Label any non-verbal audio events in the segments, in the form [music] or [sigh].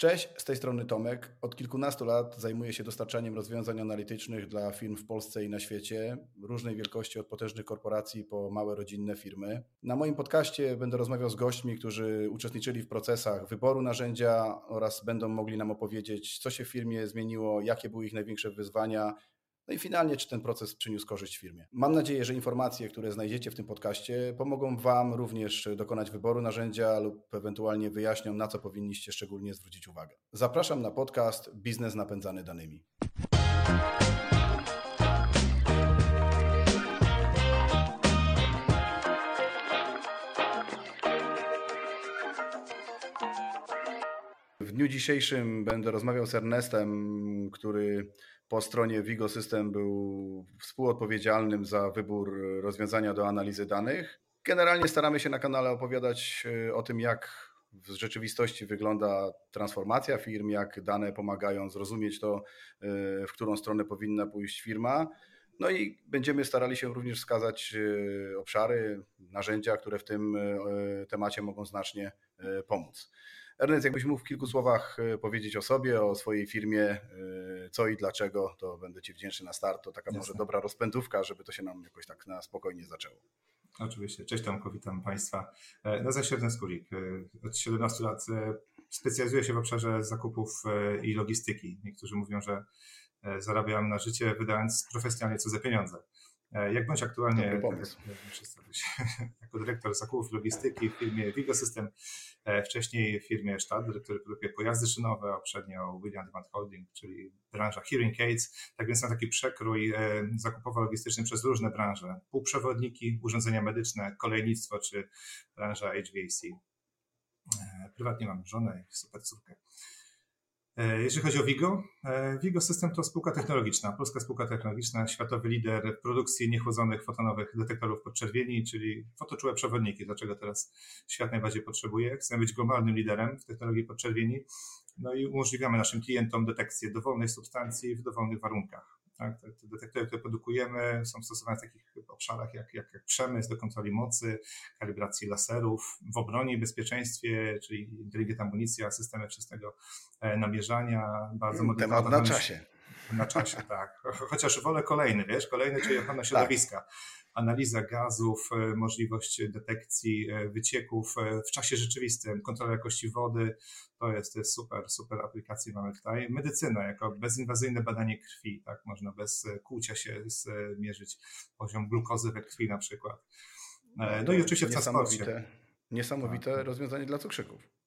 Cześć, z tej strony Tomek. Od kilkunastu lat zajmuję się dostarczaniem rozwiązań analitycznych dla firm w Polsce i na świecie, różnej wielkości od potężnych korporacji po małe rodzinne firmy. Na moim podcaście będę rozmawiał z gośćmi, którzy uczestniczyli w procesach wyboru narzędzia oraz będą mogli nam opowiedzieć, co się w firmie zmieniło, jakie były ich największe wyzwania no i finalnie, czy ten proces przyniósł korzyść firmie. Mam nadzieję, że informacje, które znajdziecie w tym podcaście, pomogą Wam również dokonać wyboru narzędzia lub ewentualnie wyjaśnią, na co powinniście szczególnie zwrócić uwagę. Zapraszam na podcast Biznes napędzany danymi. W dniu dzisiejszym będę rozmawiał z Ernestem, który po stronie Vigo System był współodpowiedzialnym za wybór rozwiązania do analizy danych. Generalnie staramy się na kanale opowiadać e, o tym, jak w rzeczywistości wygląda transformacja firm, jak dane pomagają zrozumieć to, e, w którą stronę powinna pójść firma. No i będziemy starali się również wskazać e, obszary, narzędzia, które w tym temacie mogą znacznie pomóc. Ernest, jakbyś mógł w kilku słowach e, powiedzieć o sobie, o swojej firmie, e, co i dlaczego, to będę Ci wdzięczny na start. To taka Jasne. może dobra rozpędówka, żeby to się nam jakoś tak na spokojnie zaczęło. Oczywiście. Cześć Tomko, witam Państwa. E, nazywam się Ernest Kulik. Od 17 lat specjalizuję się w obszarze zakupów i logistyki. Niektórzy mówią, że zarabiam na życie wydając profesjonalnie co za pieniądze. E, jak bądź aktualnie e, [laughs] jako dyrektor zakupów logistyki w firmie Vigo System, e, wcześniej w firmie Stad, który produkuje pojazdy szynowe, a poprzednio William Demand Holding, czyli branża hearing aids. Tak więc mam taki przekrój zakupowo-logistyczny przez różne branże. Półprzewodniki, urządzenia medyczne, kolejnictwo czy branża HVAC. Prywatnie mam żonę i super córkę. E, jeżeli chodzi o Vigo, e, Vigo System to spółka technologiczna, polska spółka technologiczna, światowy lider produkcji niechłodzonych fotonowych detektorów podczerwieni, czyli fotoczułe przewodniki. Dlaczego teraz świat najbardziej potrzebuje? Chcemy być globalnym liderem w technologii podczerwieni, no i umożliwiamy naszym klientom detekcję dowolnej substancji w dowolnych warunkach. Tak? Te detektory, które produkujemy, są stosowane w takich obszarach jak, jak, jak przemysł do kontroli mocy, kalibracji laserów, w obronie i bezpieczeństwie, czyli inteligentna amunicja, systemy wczesnego e, namierzania, bardzo modernowe. Temat na czasie. Na czasie, tak. Chociaż wolę kolejny, wiesz, kolejny, czyli ochrona tak. środowiska. Tak analiza gazów, e, możliwość detekcji e, wycieków e, w czasie rzeczywistym, kontrola jakości wody, to jest, to jest super, super aplikacje mamy tutaj. Medycyna jako bezinwazyjne badanie krwi, tak, można bez kłucia się zmierzyć poziom glukozy we krwi na przykład. No, no i oczywiście w transporcie. Niesamowite tak. rozwiązanie dla cukrzyków.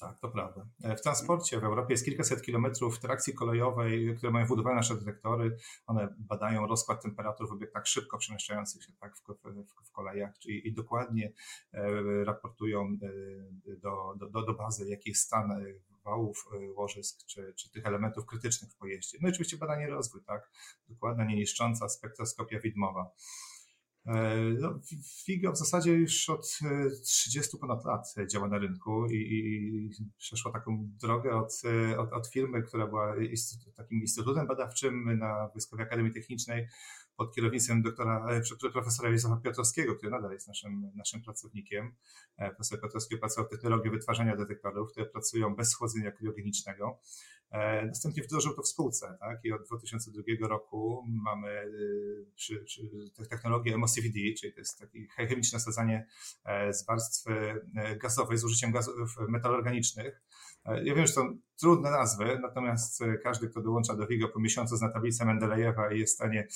Tak, to prawda. E, w transporcie w Europie jest kilkaset kilometrów trakcji kolejowej, które mają wbudowane nasze detektory. One badają rozkład temperatur w obiektach szybko przemieszczających się tak, w, w, w kolejach czyli, i dokładnie e, raportują e, do, do, do bazy, jaki jest stan wałów, łożysk czy, czy tych elementów krytycznych w pojeździe. No i oczywiście badanie rozwój, tak? Dokładna, nieniszcząca spektroskopia widmowa. E, no, w zasadzie już od 30 e, ponad lat działa na rynku i, i przeszła taką drogę od, e, od, od firmy, która była takim instytutem badawczym na Wojskowej Akademii Technicznej pod kierownictwem doktora, profesora Józefa Piotrowskiego, który nadal jest naszym, naszym pracownikiem. Profesor Piotrowski opracował technologię wytwarzania detektorów, które pracują bez schłodzenia kriogenicznego. E, następnie wdrożył to w spółce, tak? I od 2002 roku mamy y, przy, przy technologię MOCVD, czyli to jest takie chemiczne sadzanie e, z warstwy e, gazowej z użyciem gazów metalorganicznych. Ja wiem, że są trudne nazwy, natomiast każdy, kto dołącza do WIGO po miesiącu zna tablicę Mendelejewa i jest w stanie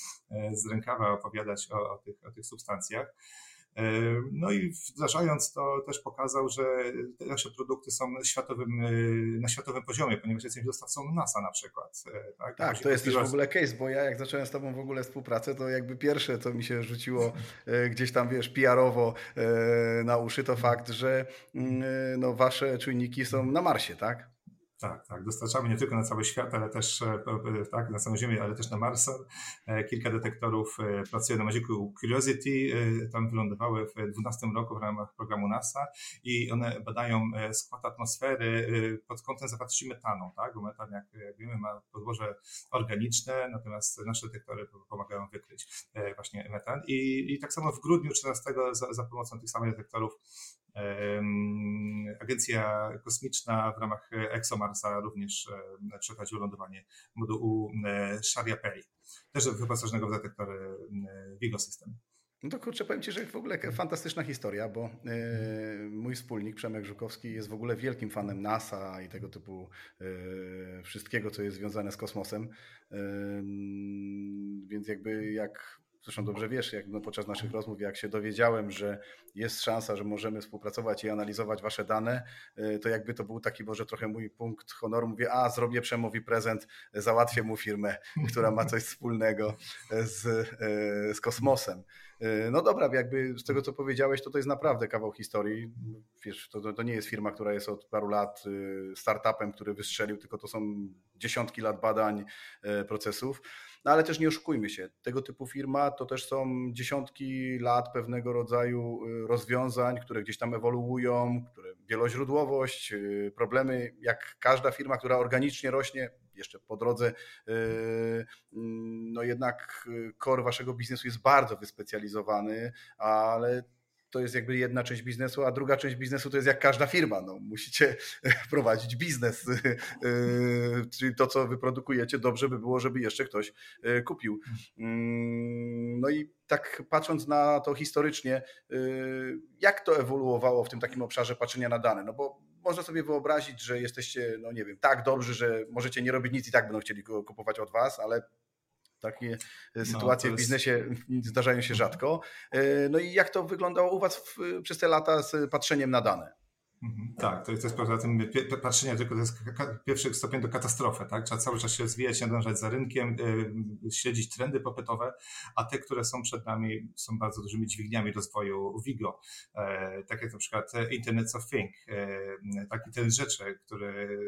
z rękawa opowiadać o, o, tych, o tych substancjach. No i wdrażając to też pokazał, że te nasze produkty są światowym, e, na światowym poziomie, ponieważ jesteśmy dostawcą NASA na przykład. E, tak, tak to jest też w ogóle case, bo ja jak zacząłem z Tobą w ogóle współpracę, to jakby pierwsze, co mi się rzuciło e, gdzieś tam, wiesz, PR-owo na uszy, to fakt, że mm, no, Wasze czujniki są na Marsie, tak? Tak, tak. Dostarczamy nie tylko na cały świat, ale też e, e, tak, na całą Ziemię, ale też na Marsa. E, kilka detektorów pracuje na Magicu Curiosity. Tam wylądowały w 2012 roku w ramach programu NASA i one badają skład atmosfery pod kątem zawartości metanu, tak? Bo metan, jak wiemy, ma podłoże organiczne, natomiast nasze detektory pomagają wykryć właśnie metan. I, i tak samo w grudniu 13 za, za pomocą tych samych detektorów Agencja Kosmiczna w ramach ExoMarsa również przeprowadziła lądowanie modułu Sharia Peri, też wyposażonego w detektory Vigo System. No to kurczę, powiem Ci, że w ogóle fantastyczna historia, bo mój wspólnik Przemek Żukowski jest w ogóle wielkim fanem NASA i tego typu wszystkiego, co jest związane z kosmosem. Więc jakby jak zresztą dobrze wiesz, jak no, podczas naszych rozmów, jak się dowiedziałem, że jest szansa, że możemy współpracować i analizować wasze dane, y, to jakby to był taki może trochę mój punkt honoru. Mówię, a zrobię Przemowi prezent, załatwię mu firmę, [laughs] która ma coś wspólnego z, y, z kosmosem. Y, no dobra, jakby z tego co powiedziałeś, to to jest naprawdę kawał historii. Wiesz, to, to nie jest firma, która jest od paru lat startupem, który wystrzelił, tylko to są dziesiątki lat badań procesów. No ale też nie oszukujmy się, tego typu firma to też są dziesiątki lat pewnego rodzaju y, rozwiązań, które gdzieś tam ewoluują, które wieloźródłowość, y, problemy, jak każda firma, która organicznie rośnie, jeszcze po drodze, y, no jednak core waszego biznesu jest bardzo wyspecjalizowany, ale to jest jakby jedna część biznesu, a druga część biznesu to jest jak każda firma. No, musicie [laughs] prowadzić biznes, [laughs] yy, czyli to, co wyprodukujecie, dobrze by było, żeby jeszcze ktoś yy, kupił. Mm, no i tak patrząc na to historycznie, yy, jak to ewoluowało w tym takim obszarze patrzenia na dane? No bo można sobie wyobrazić, że jesteście, no nie wiem, tak dobrzy, że możecie nie robić nic i tak będą chcieli kupować od was, ale takie e, no, sytuacje no, jest... w biznesie [laughs] zdarzają się rzadko. E, no i jak to wyglądało u Was w, przez te lata z patrzeniem na dane? Mhm. Tak, to jest, jest poza tym patrzenie tylko to jest pierwszy stopień do katastrofy, tak? Trzeba cały czas się rozwijać, nadążać za rynkiem, yy, śledzić trendy popytowe, a te, które są przed nami, są bardzo dużymi dźwigniami rozwoju WIGO. Yy, tak jak na przykład Internet of Things, yy, taki ten rzeczy, który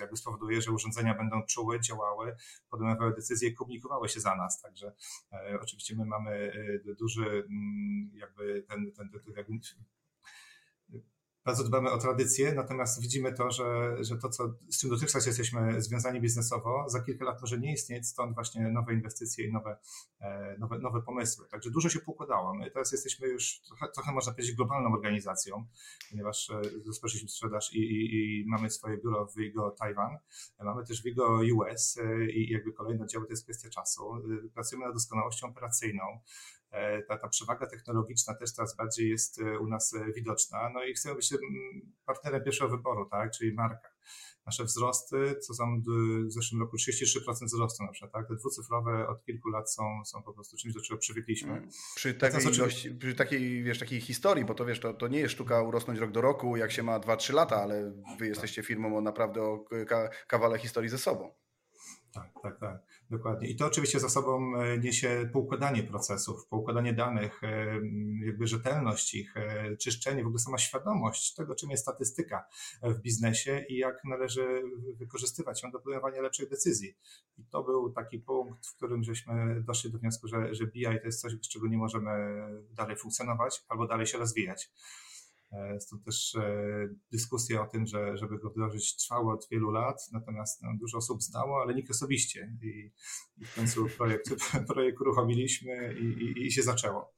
jakby spowoduje, że urządzenia będą czuły, działały, podejmowały decyzje komunikowały się za nas. Także e, oczywiście my mamy e, duży mm, jakby ten, ten, ten, ten bardzo dbamy o tradycję, natomiast widzimy to, że, że to, co, z czym dotychczas jesteśmy związani biznesowo, za kilka lat może nie istnieć, stąd właśnie nowe inwestycje i nowe, e, nowe, nowe pomysły. Także dużo się poukładało. My teraz jesteśmy już trochę, trochę można powiedzieć globalną organizacją, ponieważ e, rozpoczęliśmy sprzedaż i, i, i, mamy swoje biuro w Vigo Taiwan, mamy też Vigo US e, i jakby kolejne oddziały to jest kwestia czasu. Pracujemy nad doskonałością operacyjną, ta, ta przewaga technologiczna też coraz bardziej jest e, u nas e, widoczna. No i chcemy być partnerem pierwszego wyboru, tak, czyli marka. Nasze wzrosty, co są w zeszłym roku 33% wzrostu na przykład, tak? Te dwucyfrowe od kilku lat są, są po prostu czymś, do czego przywykliśmy. Mm. Przy takiej, ilości, przy takiej, wiesz, takiej historii, bo to wiesz, to, to nie jest sztuka urosnąć rok do roku, jak się ma 2-3 lata, ale wy jesteście firmą o naprawdę o kawale historii ze sobą. Tak, tak, tak, dokładnie. I to oczywiście za sobą e, niesie poukładanie procesów, poukładanie danych, e, jakby rzetelność ich, e, czyszczenie, w ogóle sama świadomość tego, czym jest statystyka w biznesie i jak należy wykorzystywać ją do podejmowania lepszych decyzji. I to był taki punkt, w którym żeśmy doszli do wniosku, że, że BI to jest coś, z czego nie możemy dalej funkcjonować albo dalej się rozwijać. E, stąd też e, dyskusje o tym, że, żeby go wdrożyć trwały od wielu lat, natomiast no, dużo osób znało, ale nikt osobiście. I, i w końcu projekt, [laughs] projekt uruchomiliśmy i, i, i się zaczęło.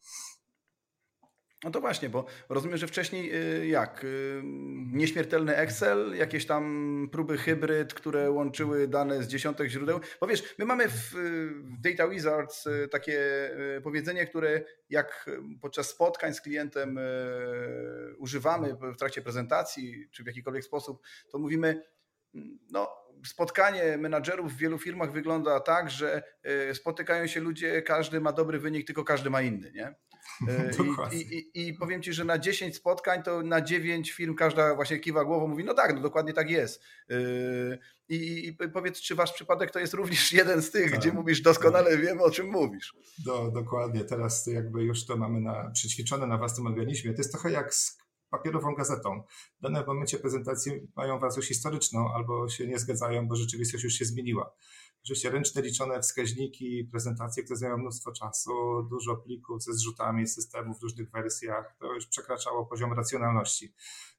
No to właśnie, bo rozumiem, że wcześniej y, jak? Y, nieśmiertelny Excel, jakieś tam próby hybryd, które łączyły dane z dziesiątek źródeł. Bo wiesz, my mamy w Data Wizards y, takie powiedzenie, które jak podczas spotkań z klientem używamy w trakcie prezentacji, czy w jakikolwiek sposób, to mówimy, no spotkanie menadżerów w wielu firmach wygląda tak, że spotykają się ludzie, każdy ma dobry wynik, tylko każdy ma inny, nie? E, [laughs] I, i, I, powiem Ci, że na 10 spotkań to na 9 firm każda właśnie kiwa głową, mówi, no tak, no dokładnie tak jest. E, I, i powiedz, czy Wasz przypadek to jest również [laughs] jeden z tych, tak, gdzie mówisz doskonale tak. wiemy, o czym mówisz. Do, dokładnie, teraz jakby już to mamy na, przećwiczone na własnym organizmie. To jest trochę jak z papierową gazetą. Dane w momencie prezentacji mają wartość historyczną albo się nie zgadzają, bo rzeczywistość już się zmieniła. Oczywiście ręczne liczone wskaźniki, prezentacje, które zajmują mnóstwo czasu, dużo plików ze zrzutami systemów w różnych wersjach, to już przekraczało poziom racjonalności.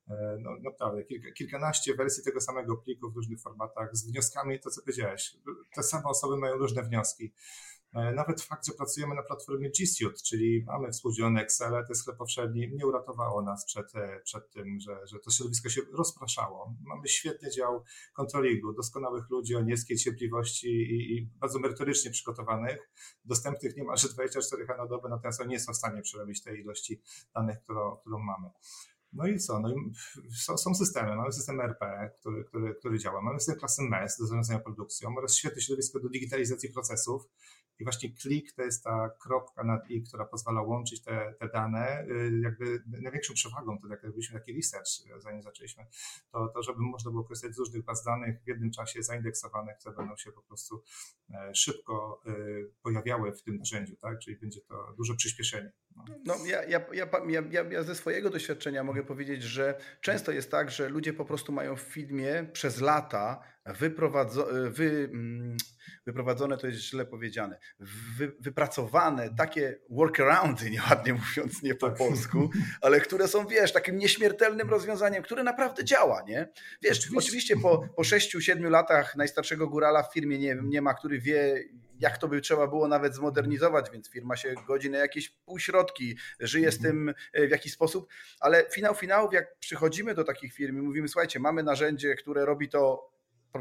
E, no, naprawdę, kilka, kilkanaście wersji tego samego pliku w różnych formatach z wnioskami, to co powiedziałeś. Te same osoby mają różne wnioski. E, nawet fakt, że pracujemy na platformie G Suite, czyli mamy współdzielone Excel, to jest powszedni, nie uratowało nas przed, e, przed tym, że, że to środowisko się rozpraszało. Mamy świetny dział kontrolingu, doskonałych ludzi o niskiej cierpliwości i, i bardzo merytorycznie przygotowanych, dostępnych niemalże 24 na dobę, natomiast oni nie są w stanie przerobić tej ilości danych, którą, którą mamy. No i co? No i są systemy. Mamy system RP, który, który, który działa. Mamy system klasy MES do zarządzania produkcją oraz świetne środowisko do digitalizacji procesów. I właśnie klik to jest ta kropka nad i, która pozwala łączyć te, te dane. Y, jakby największą przewagą, to jak robiliśmy taki research, zanim zaczęliśmy, to, to żeby można było korzystać z różnych baz danych w jednym czasie zaindeksowanych, które będą się po prostu e, szybko y, pojawiały w tym narzędziu, tak? Czyli będzie to duże przyspieszenie. No, ja, ja, ja, ja, ja ze swojego doświadczenia mogę powiedzieć, że często jest tak, że ludzie po prostu mają w filmie przez lata wyprowadzo- wy, mm, wyprowadzone, to jest źle powiedziane, wy, wypracowane takie workaroundy, [laughs] nieładnie mówiąc, nie po tak. polsku, ale które są, wiesz, takim nieśmiertelnym rozwiązaniem, które naprawdę działa, nie? Wiesz, oczywiście, oczywiście po, po 6-7 latach najstarszego górala w firmie nie, nie ma, który wie, jak to by trzeba było nawet zmodernizować, więc firma się godzi na jakieś półśrodki, żyje z mhm. tym e, w jakiś sposób, ale finał finałów, jak przychodzimy do takich firm i mówimy, słuchajcie, mamy narzędzie, które robi to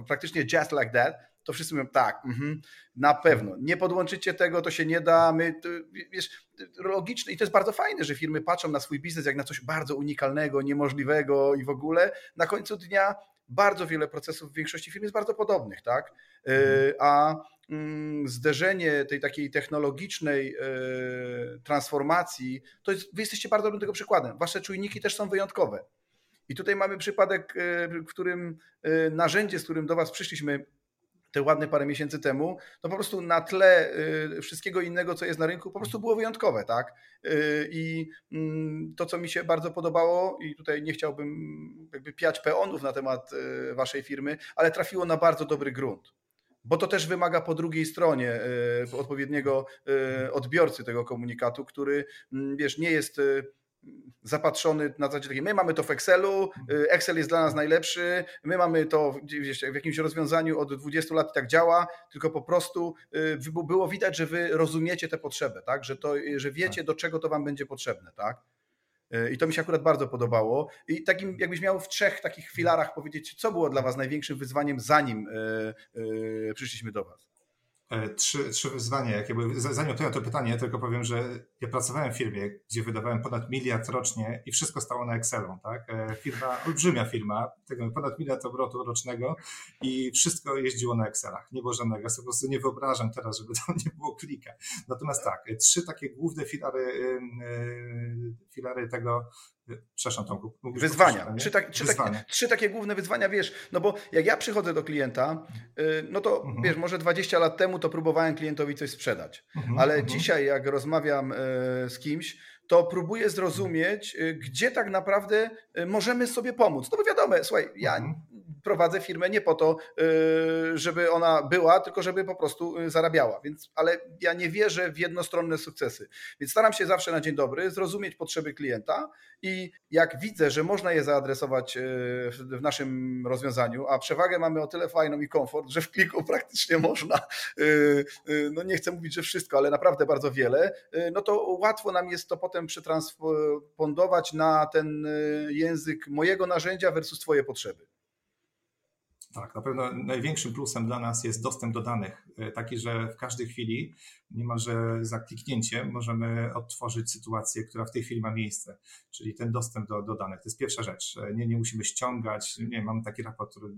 praktycznie just like that, to wszyscy mówią tak, mm-hmm, na pewno. Nie podłączycie tego, to się nie da. My, to, wiesz, logiczne i to jest bardzo fajne, że firmy patrzą na swój biznes jak na coś bardzo unikalnego, niemożliwego i w ogóle na końcu dnia bardzo wiele procesów w większości firm jest bardzo podobnych, tak? E, mhm. A mm, zderzenie tej takiej technologicznej e, transformacji, to jest, wy jesteście bardzo dobrym tego przykładem. Wasze czujniki też są wyjątkowe. I tutaj mamy przypadek, e, w którym e, narzędzie, z którym do Was przyszliśmy te ładne parę miesięcy temu, to po prostu na tle e, wszystkiego innego, co jest na rynku, po prostu było wyjątkowe, tak? I mm, to, co mi się bardzo podobało, i tutaj nie chciałbym jakby piać peonów na temat waszej firmy, ale trafiło na bardzo dobry grunt. Bo to też wymaga po drugiej stronie odpowiedniego odbiorcy tego komunikatu, który, mm, wiesz, nie jest zapatrzony na zasadzie takiej, my mamy to w Excelu, y, Excel jest dla nas najlepszy, my mamy to w jakimś rozwiązaniu od 20 lat i tak działa, tylko po prostu y, było widać, że wy rozumiecie tę potrzebę, tak? że, to, że wiecie, tak. do czego to wam będzie potrzebne. Tak? Y, I to mi się akurat bardzo podobało. I takim, jakbyś miał w trzech takich filarach powiedzieć, co było dla was największym wyzwaniem, zanim przyszliśmy do was? E, trzy, trzy wyzwania, jakie były. Zanim odpowiem to pytanie, tylko powiem, że ja pracowałem w firmie, gdzie wydawałem ponad miliard rocznie i wszystko stało na Excelu. Tak? E, firma, olbrzymia firma, tego ponad miliard obrotu rocznego i wszystko jeździło na Excelach. Nie było żadnego. Ja sobie po prostu nie wyobrażam teraz, żeby tam nie było klika. Natomiast tak, trzy takie główne filary, filary tego Przepraszam, Tomku. Wyzwania. Trzy, tak, trzy, wyzwania. Takie, trzy takie główne wyzwania, wiesz, no bo jak ja przychodzę do klienta, y, no to mhm. wiesz, może 20 lat temu to próbowałem klientowi coś sprzedać, mhm, ale mhm. dzisiaj jak rozmawiam y, z kimś, to próbuję zrozumieć, y, gdzie tak naprawdę możemy sobie pomóc. No bo wiadomo, słuchaj, ja mhm prowadzę firmę nie po to, y, żeby ona była, tylko żeby po prostu y, zarabiała. Więc, ale ja nie wierzę w jednostronne sukcesy. Więc staram się zawsze na dzień dobry zrozumieć potrzeby klienta i jak widzę, że można je zaadresować y, w naszym rozwiązaniu, a przewagę mamy o tyle fajną i komfort, że w kliku praktycznie można, no nie chcę mówić, że wszystko, ale naprawdę bardzo wiele, no to łatwo nam jest to potem przetranspondować na ten język mojego narzędzia versus Twoje potrzeby. Tak, na pewno największym plusem dla nas jest dostęp do danych. E, taki, że w każdej chwili, niemalże za kliknięciem, możemy odtworzyć sytuację, która w tej chwili ma miejsce. Czyli ten dostęp do, do danych. To jest pierwsza rzecz. E, nie, nie musimy ściągać. Nie, mamy taki raport, który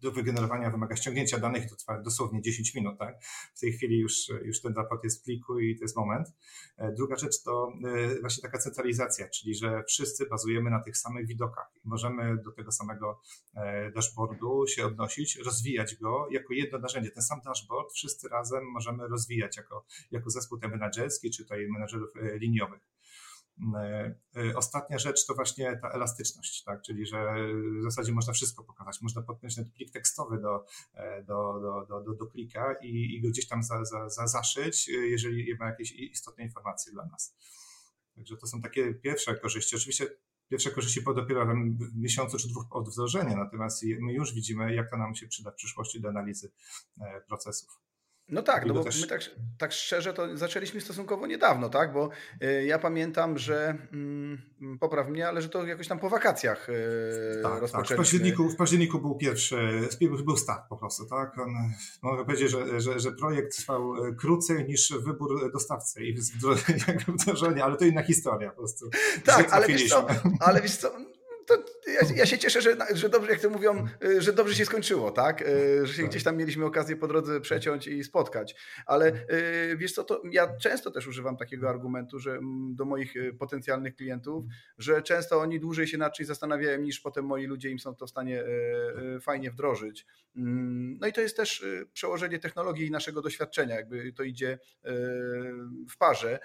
do wygenerowania wymaga ściągnięcia danych to trwa dosłownie 10 minut. Tak? W tej chwili już, już ten raport jest w pliku i to jest moment. E, druga rzecz to e, właśnie taka centralizacja, czyli że wszyscy bazujemy na tych samych widokach i możemy do tego samego e, dashboardu się odnosić, rozwijać go jako jedno narzędzie. Ten sam dashboard wszyscy razem możemy rozwijać jako, jako zespół ten menedżerski czy tutaj menedżerów liniowych. E, e, ostatnia rzecz to właśnie ta elastyczność, tak? czyli że w zasadzie można wszystko pokazać. Można podpiąć ten plik tekstowy do, e, do, do, do, do plika i, i go gdzieś tam za, za, za zaszyć, jeżeli ma jakieś istotne informacje dla nas. Także to są takie pierwsze korzyści. Oczywiście pierwsze korzyści po dopiero w miesiącu czy dwóch od wdrożenia, natomiast my już widzimy, jak to nam się przyda w przyszłości do analizy procesów. No tak, no bo my tak, tak, szczerze to zaczęliśmy stosunkowo niedawno, tak? Bo y, ja pamiętam, że mm, popraw mnie, ale że to jakoś tam po wakacjach y, tak, rozpoczęliśmy. Tak. W, październiku, w październiku był pierwszy, był start po prostu, tak? On, mogę powiedzieć, że, że, że projekt trwał e, krócej niż wybór dostawcy i wdrożenie, [laughs] ale to inna historia po prostu. Tak, ale wiesz, co, ale wiesz co, to ja, ja, się cieszę, że, że dobrze, jak to mówią, y, że dobrze się skończyło, tak? Y, że się tak. gdzieś tam mieliśmy okazję po drodze przeciąć i spotkać. Ale y, wiesz co, to ja często też używam takiego argumentu, że mm, do moich potencjalnych klientów, że często oni dłużej się nad czymś zastanawiają niż potem moi ludzie im są to w stanie fajnie wdrożyć. Mm, no i to jest też przełożenie technologii i naszego doświadczenia, jakby to idzie w parze.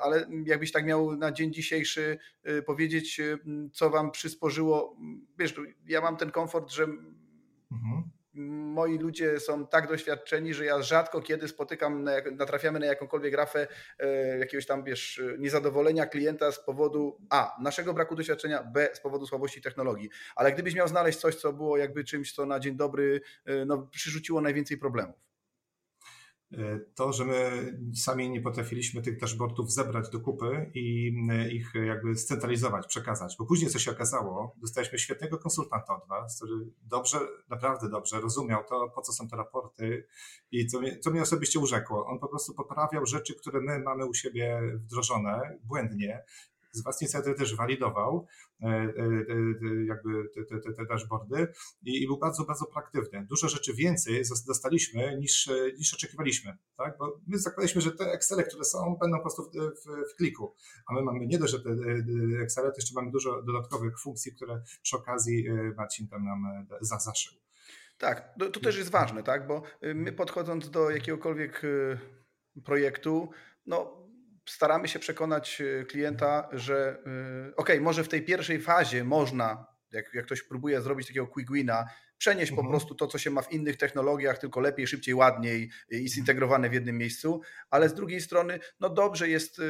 Ale jakbyś tak miał na dzień dzisiejszy powiedzieć, co wam przysporzyło, wiesz, ja mam ten komfort, że mhm. moi ludzie są tak doświadczeni, że ja rzadko kiedy spotykam, na, natrafiamy na jakąkolwiek grafę e, jakiegoś tam, wiesz, niezadowolenia klienta z powodu A, naszego braku doświadczenia, B, z powodu słabości technologii. Ale gdybyś miał znaleźć coś, co było jakby czymś, co na dzień dobry e, no, przyrzuciło najwięcej problemów. E, to, że my sami nie potrafiliśmy tych dashboardów zebrać do kupy i e, ich jakby scentralizować, przekazać, bo później co się okazało, dostaliśmy świetnego konsultanta od Was, który dobrze, naprawdę dobrze rozumiał to, po co są te raporty i co mnie, co mnie osobiście urzekło. On po prostu poprawiał rzeczy, które my mamy u siebie wdrożone błędnie, z własnej inicjatywy też walidował e, e, e, jakby te, te, te dashboardy i, i, był bardzo, bardzo praktywny. Dużo rzeczy więcej dostaliśmy niż, niż oczekiwaliśmy, tak? bo my zakładaliśmy, że te Excele, które są, będą po prostu w, w, w kliku, a my mamy nie dość, że te Excele, to jeszcze mamy dużo dodatkowych funkcji, które przy okazji Marcin tam nam zaszył. Tak, to, to też jest ważne, tak? bo my podchodząc do jakiegokolwiek projektu, no staramy się przekonać e, klienta, że e, ok, może w tej pierwszej fazie można, jak, jak ktoś próbuje zrobić takiego quick wina, przenieść mhm. po prostu to, co się ma w innych technologiach, tylko lepiej, szybciej, ładniej i zintegrowane w jednym miejscu, ale z drugiej strony, no dobrze jest e,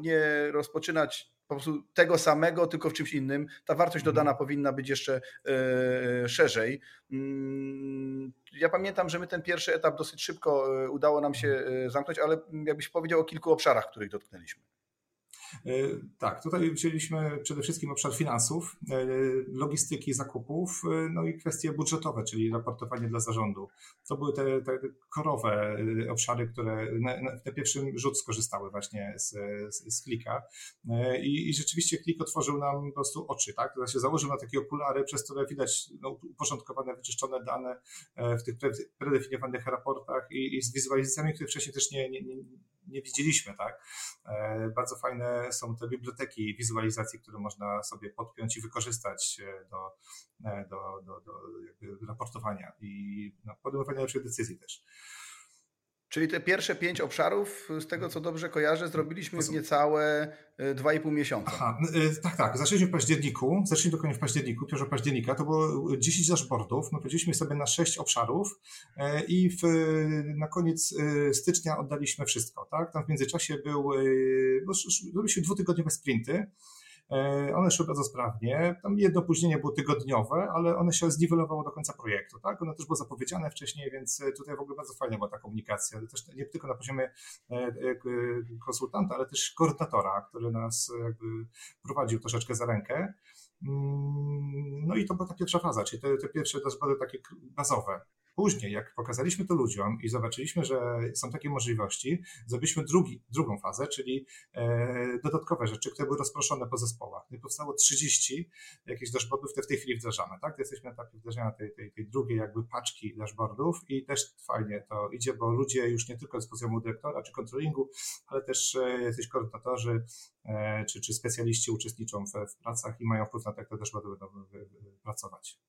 nie rozpoczynać po prostu tego samego, tylko w czymś innym. Ta wartość mhm. dodana powinna być jeszcze e, szerzej. Mm, ja pamiętam, że my ten pierwszy etap dosyć szybko e, udało nam się e, zamknąć, ale jakbyś powiedział o kilku obszarach, których dotknęliśmy. E, tak, tutaj wzięliśmy przede wszystkim obszar finansów, e, logistyki zakupów, e, no i kwestie budżetowe, czyli raportowanie dla zarządu. To były te, te korowe obszary, które na, na, na pierwszym rzut skorzystały właśnie z, z, z klika. I, I, rzeczywiście klik otworzył nam po prostu oczy, tak? To znaczy założył na takie okulary, przez które widać no, uporządkowane, wyczyszczone dane w tych predefiniowanych raportach i, i z wizualizacjami, które wcześniej też nie, nie, nie nie widzieliśmy, tak? E, bardzo fajne są te biblioteki wizualizacji, które można sobie podpiąć i wykorzystać e, do, e, do, do, do raportowania i no, podejmowania lepszych decyzji też. Czyli te pierwsze pięć obszarów, z tego co dobrze kojarzę, zrobiliśmy w niecałe 2,5 miesiąca. Aha, tak, tak. Zaczęliśmy w październiku, zaczęliśmy dokładnie w październiku, 1 października, to było 10 dashboardów, my podzieliliśmy sobie na 6 obszarów i w, na koniec stycznia oddaliśmy wszystko, tak? Tam w międzyczasie był, robiliśmy dwutygodniowe sprinty, E, one szły bardzo sprawnie. Tam jedno opóźnienie było tygodniowe, ale one się zniwelowało do końca projektu. Tak? One też było zapowiedziane wcześniej, więc e, tutaj w ogóle bardzo fajna była ta komunikacja. Też nie tylko na poziomie e, konsultanta, ale też koordynatora, który nas jakby prowadził troszeczkę za rękę. Mm, no i to była ta pierwsza faza, czyli te, te pierwsze dashboardy takie bazowe. Później, jak pokazaliśmy to ludziom i zobaczyliśmy, że są takie możliwości, zrobiliśmy drugi, drugą fazę, czyli e, dodatkowe rzeczy, które były rozproszone po zespołach. No I powstało 30 jakichś dashboardów, które w tej chwili wdrażamy. Tak? Jesteśmy na etapie wdrażania tej, tej, tej drugiej jakby paczki dashboardów i też fajnie to idzie, bo ludzie już nie tylko z poziomu dyrektora czy kontrolingu, ale też e, jacyś koordynatorzy e, czy, czy specjaliści uczestniczą w, w pracach i mają wpływ na to, jak te dashboardy będą pracować.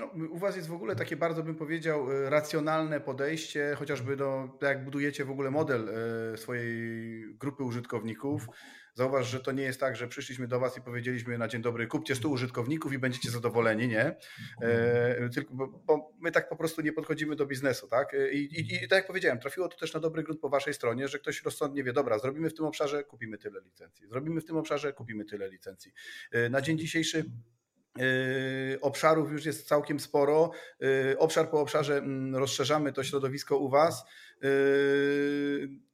No, u Was jest w ogóle takie bardzo, bym powiedział, e, racjonalne podejście, chociażby do, jak budujecie w ogóle model e, swojej grupy użytkowników. Zauważ, że to nie jest tak, że przyszliśmy do Was i powiedzieliśmy na dzień dobry, kupcie 100 użytkowników i będziecie zadowoleni, nie? E, tylko, bo, my tak po prostu nie podchodzimy do biznesu, tak? I, i, I, tak jak powiedziałem, trafiło to też na dobry grunt po Waszej stronie, że ktoś rozsądnie wie, dobra, zrobimy w tym obszarze, kupimy tyle licencji. Zrobimy w tym obszarze, kupimy tyle licencji. Na dzień dzisiejszy obszarów już jest całkiem sporo. Obszar po obszarze mm, rozszerzamy to środowisko u Was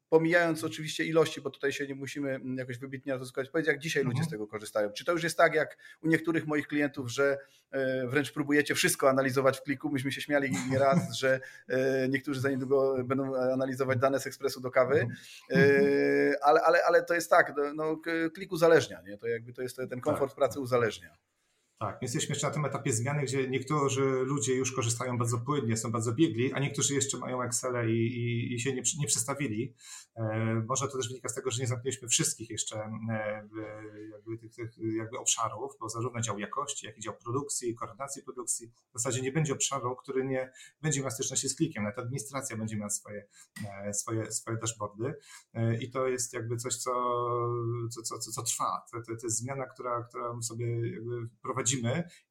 pomijając oczywiście ilości, bo tutaj się nie musimy mm, jakoś wybitnie na to skupiać, powiedzieć, jak dzisiaj ludzie z mhm. tego korzystają. Czy to już jest tak, jak u niektórych moich klientów, że e, wręcz próbujecie wszystko analizować w kliku? Myśmy się śmiali nieraz, [laughs] że e, niektórzy za niedługo będą analizować dane z ekspresu do kawy, mhm. e, ale, ale, ale to jest tak, no, klik uzależnia, nie? to jakby to jest ten komfort tak. pracy uzależnia. Tak, jesteśmy jeszcze na tym etapie zmiany, gdzie niektórzy ludzie już korzystają bardzo płynnie, są bardzo biegli, a niektórzy jeszcze mają Excel i, i, i się nie, nie przestawili. E, może to też wynika z tego, że nie zamknęliśmy wszystkich jeszcze e, jakby tych, tych jakby obszarów, bo zarówno dział jakości, jak i dział produkcji, koordynacji produkcji. W zasadzie nie będzie obszaru, który nie będzie miał styczności z klikiem. Nawet administracja będzie miała swoje, e, swoje, swoje dashboardy e, i to jest jakby coś, co, co, co, co, co trwa. To, to, to jest zmiana, która, która sobie jakby prowadzi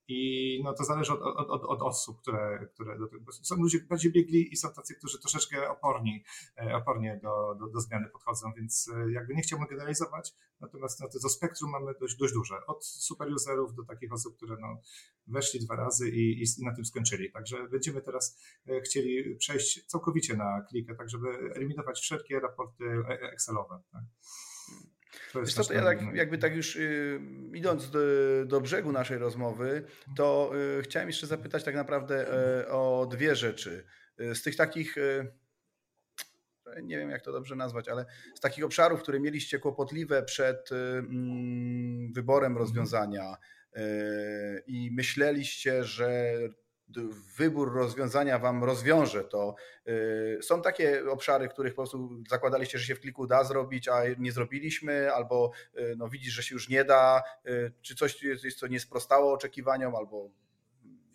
i no to zależy od, od, od, od osób, które, które do tego, są ludzie bardziej biegli i są tacy, którzy troszeczkę oporni, e, opornie do, do, do zmiany podchodzą, więc e, jakby nie chciałbym generalizować, natomiast no, to spektrum mamy dość, dość duże, od super userów do takich osób, które no, weszli dwa razy i, i na tym skończyli, także będziemy teraz e, chcieli przejść całkowicie na klikę, tak żeby eliminować wszelkie raporty Excelowe. Tak? Wiesz co, to ja tak, jakby tak już y, idąc do, do, brzegu naszej rozmowy, to y, chciałem jeszcze zapytać tak naprawdę y, o dwie rzeczy. Y, z tych takich, y, nie wiem jak to dobrze nazwać, ale z takich obszarów, które mieliście kłopotliwe przed y, mm, wyborem rozwiązania i myśleliście, że wybór rozwiązania wam rozwiąże, to y, są takie obszary, których po prostu zakładaliście, że się w kliku da zrobić, a nie zrobiliśmy, albo y, no, widzisz, że się już nie da, y, czy coś jest, co nie sprostało oczekiwaniom, albo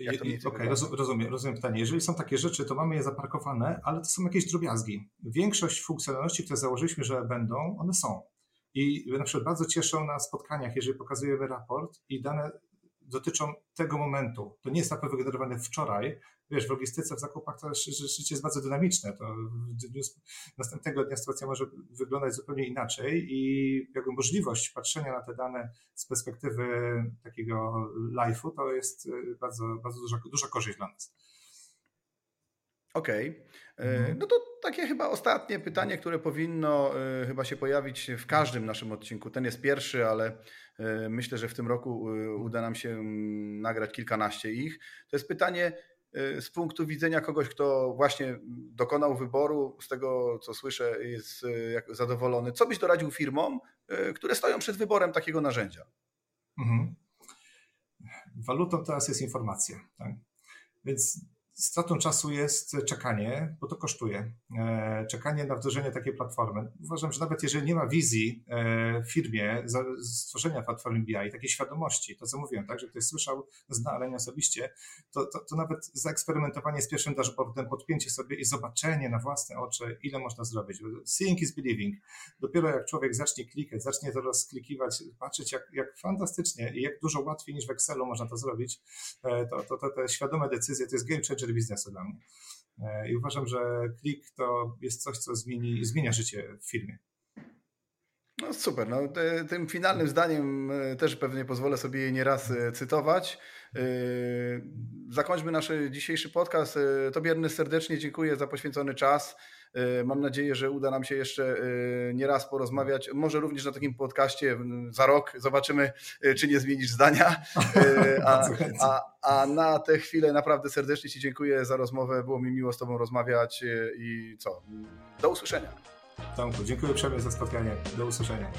Okej, okay, rozumiem, rozumiem pytanie. Jeżeli są takie rzeczy, to mamy je zaparkowane, ale to są jakieś drobiazgi. Większość funkcjonalności, które założyliśmy, że będą, one są. I na przykład bardzo cieszą na spotkaniach, jeżeli pokazujemy raport i dane dotyczą tego momentu. To nie jest raport wygenerowany wczoraj. Wiesz, w logistyce, w zakupach to życie jest bardzo dynamiczne. To następnego dnia sytuacja może wyglądać zupełnie inaczej i jakby możliwość patrzenia na te dane z perspektywy takiego live'u to jest y, bardzo, bardzo duża, duża korzyść dla nas. Okej. Okay. Mhm. No to takie chyba ostatnie pytanie, które powinno y, chyba się pojawić w każdym naszym odcinku. Ten jest pierwszy, ale y, myślę, że w tym roku uda nam się mm, nagrać kilkanaście ich. To jest pytanie z punktu widzenia kogoś, kto właśnie dokonał wyboru, z tego co słyszę, jest zadowolony. Co byś doradził firmom, które stoją przed wyborem takiego narzędzia? Mhm. Walutą teraz jest informacja. Tak? Więc Stratą czasu jest czekanie, bo to kosztuje. E, czekanie na wdrożenie takiej platformy. Uważam, że nawet jeżeli nie ma wizji e, w firmie stworzenia platformy BI, takiej świadomości, to co mówiłem, tak, że ktoś słyszał, zna, ale nie osobiście, to, to, to nawet zaeksperymentowanie z pierwszym dashboardem, podpięcie sobie i zobaczenie na własne oczy, ile można zrobić. Seeing is believing. Dopiero jak człowiek zacznie klikać, zacznie to rozklikiwać, patrzeć jak, jak fantastycznie i jak dużo łatwiej niż w Excelu można to zrobić, e, to, to, to te świadome decyzje to jest game changer biznesu dla mnie. E, I uważam, że klik to jest coś, co zmieni, zmienia życie w firmie. No super. No, te, tym finalnym zdaniem e, też pewnie pozwolę sobie je nieraz e, cytować. Zakończmy nasz dzisiejszy podcast. Tobie serdecznie dziękuję za poświęcony czas. E, mam nadzieję, że uda nam się jeszcze e, nie raz porozmawiać. Może również na takim podcaście za rok zobaczymy, e, czy nie zmienisz zdania. [laughs] A, a, a na tę chwilę naprawdę serdecznie Ci dziękuję za rozmowę. Było mi miło z Tobą rozmawiać i co? Do usłyszenia. Tomku, dziękuję uprzejmie za spotkanie. Do usłyszenia.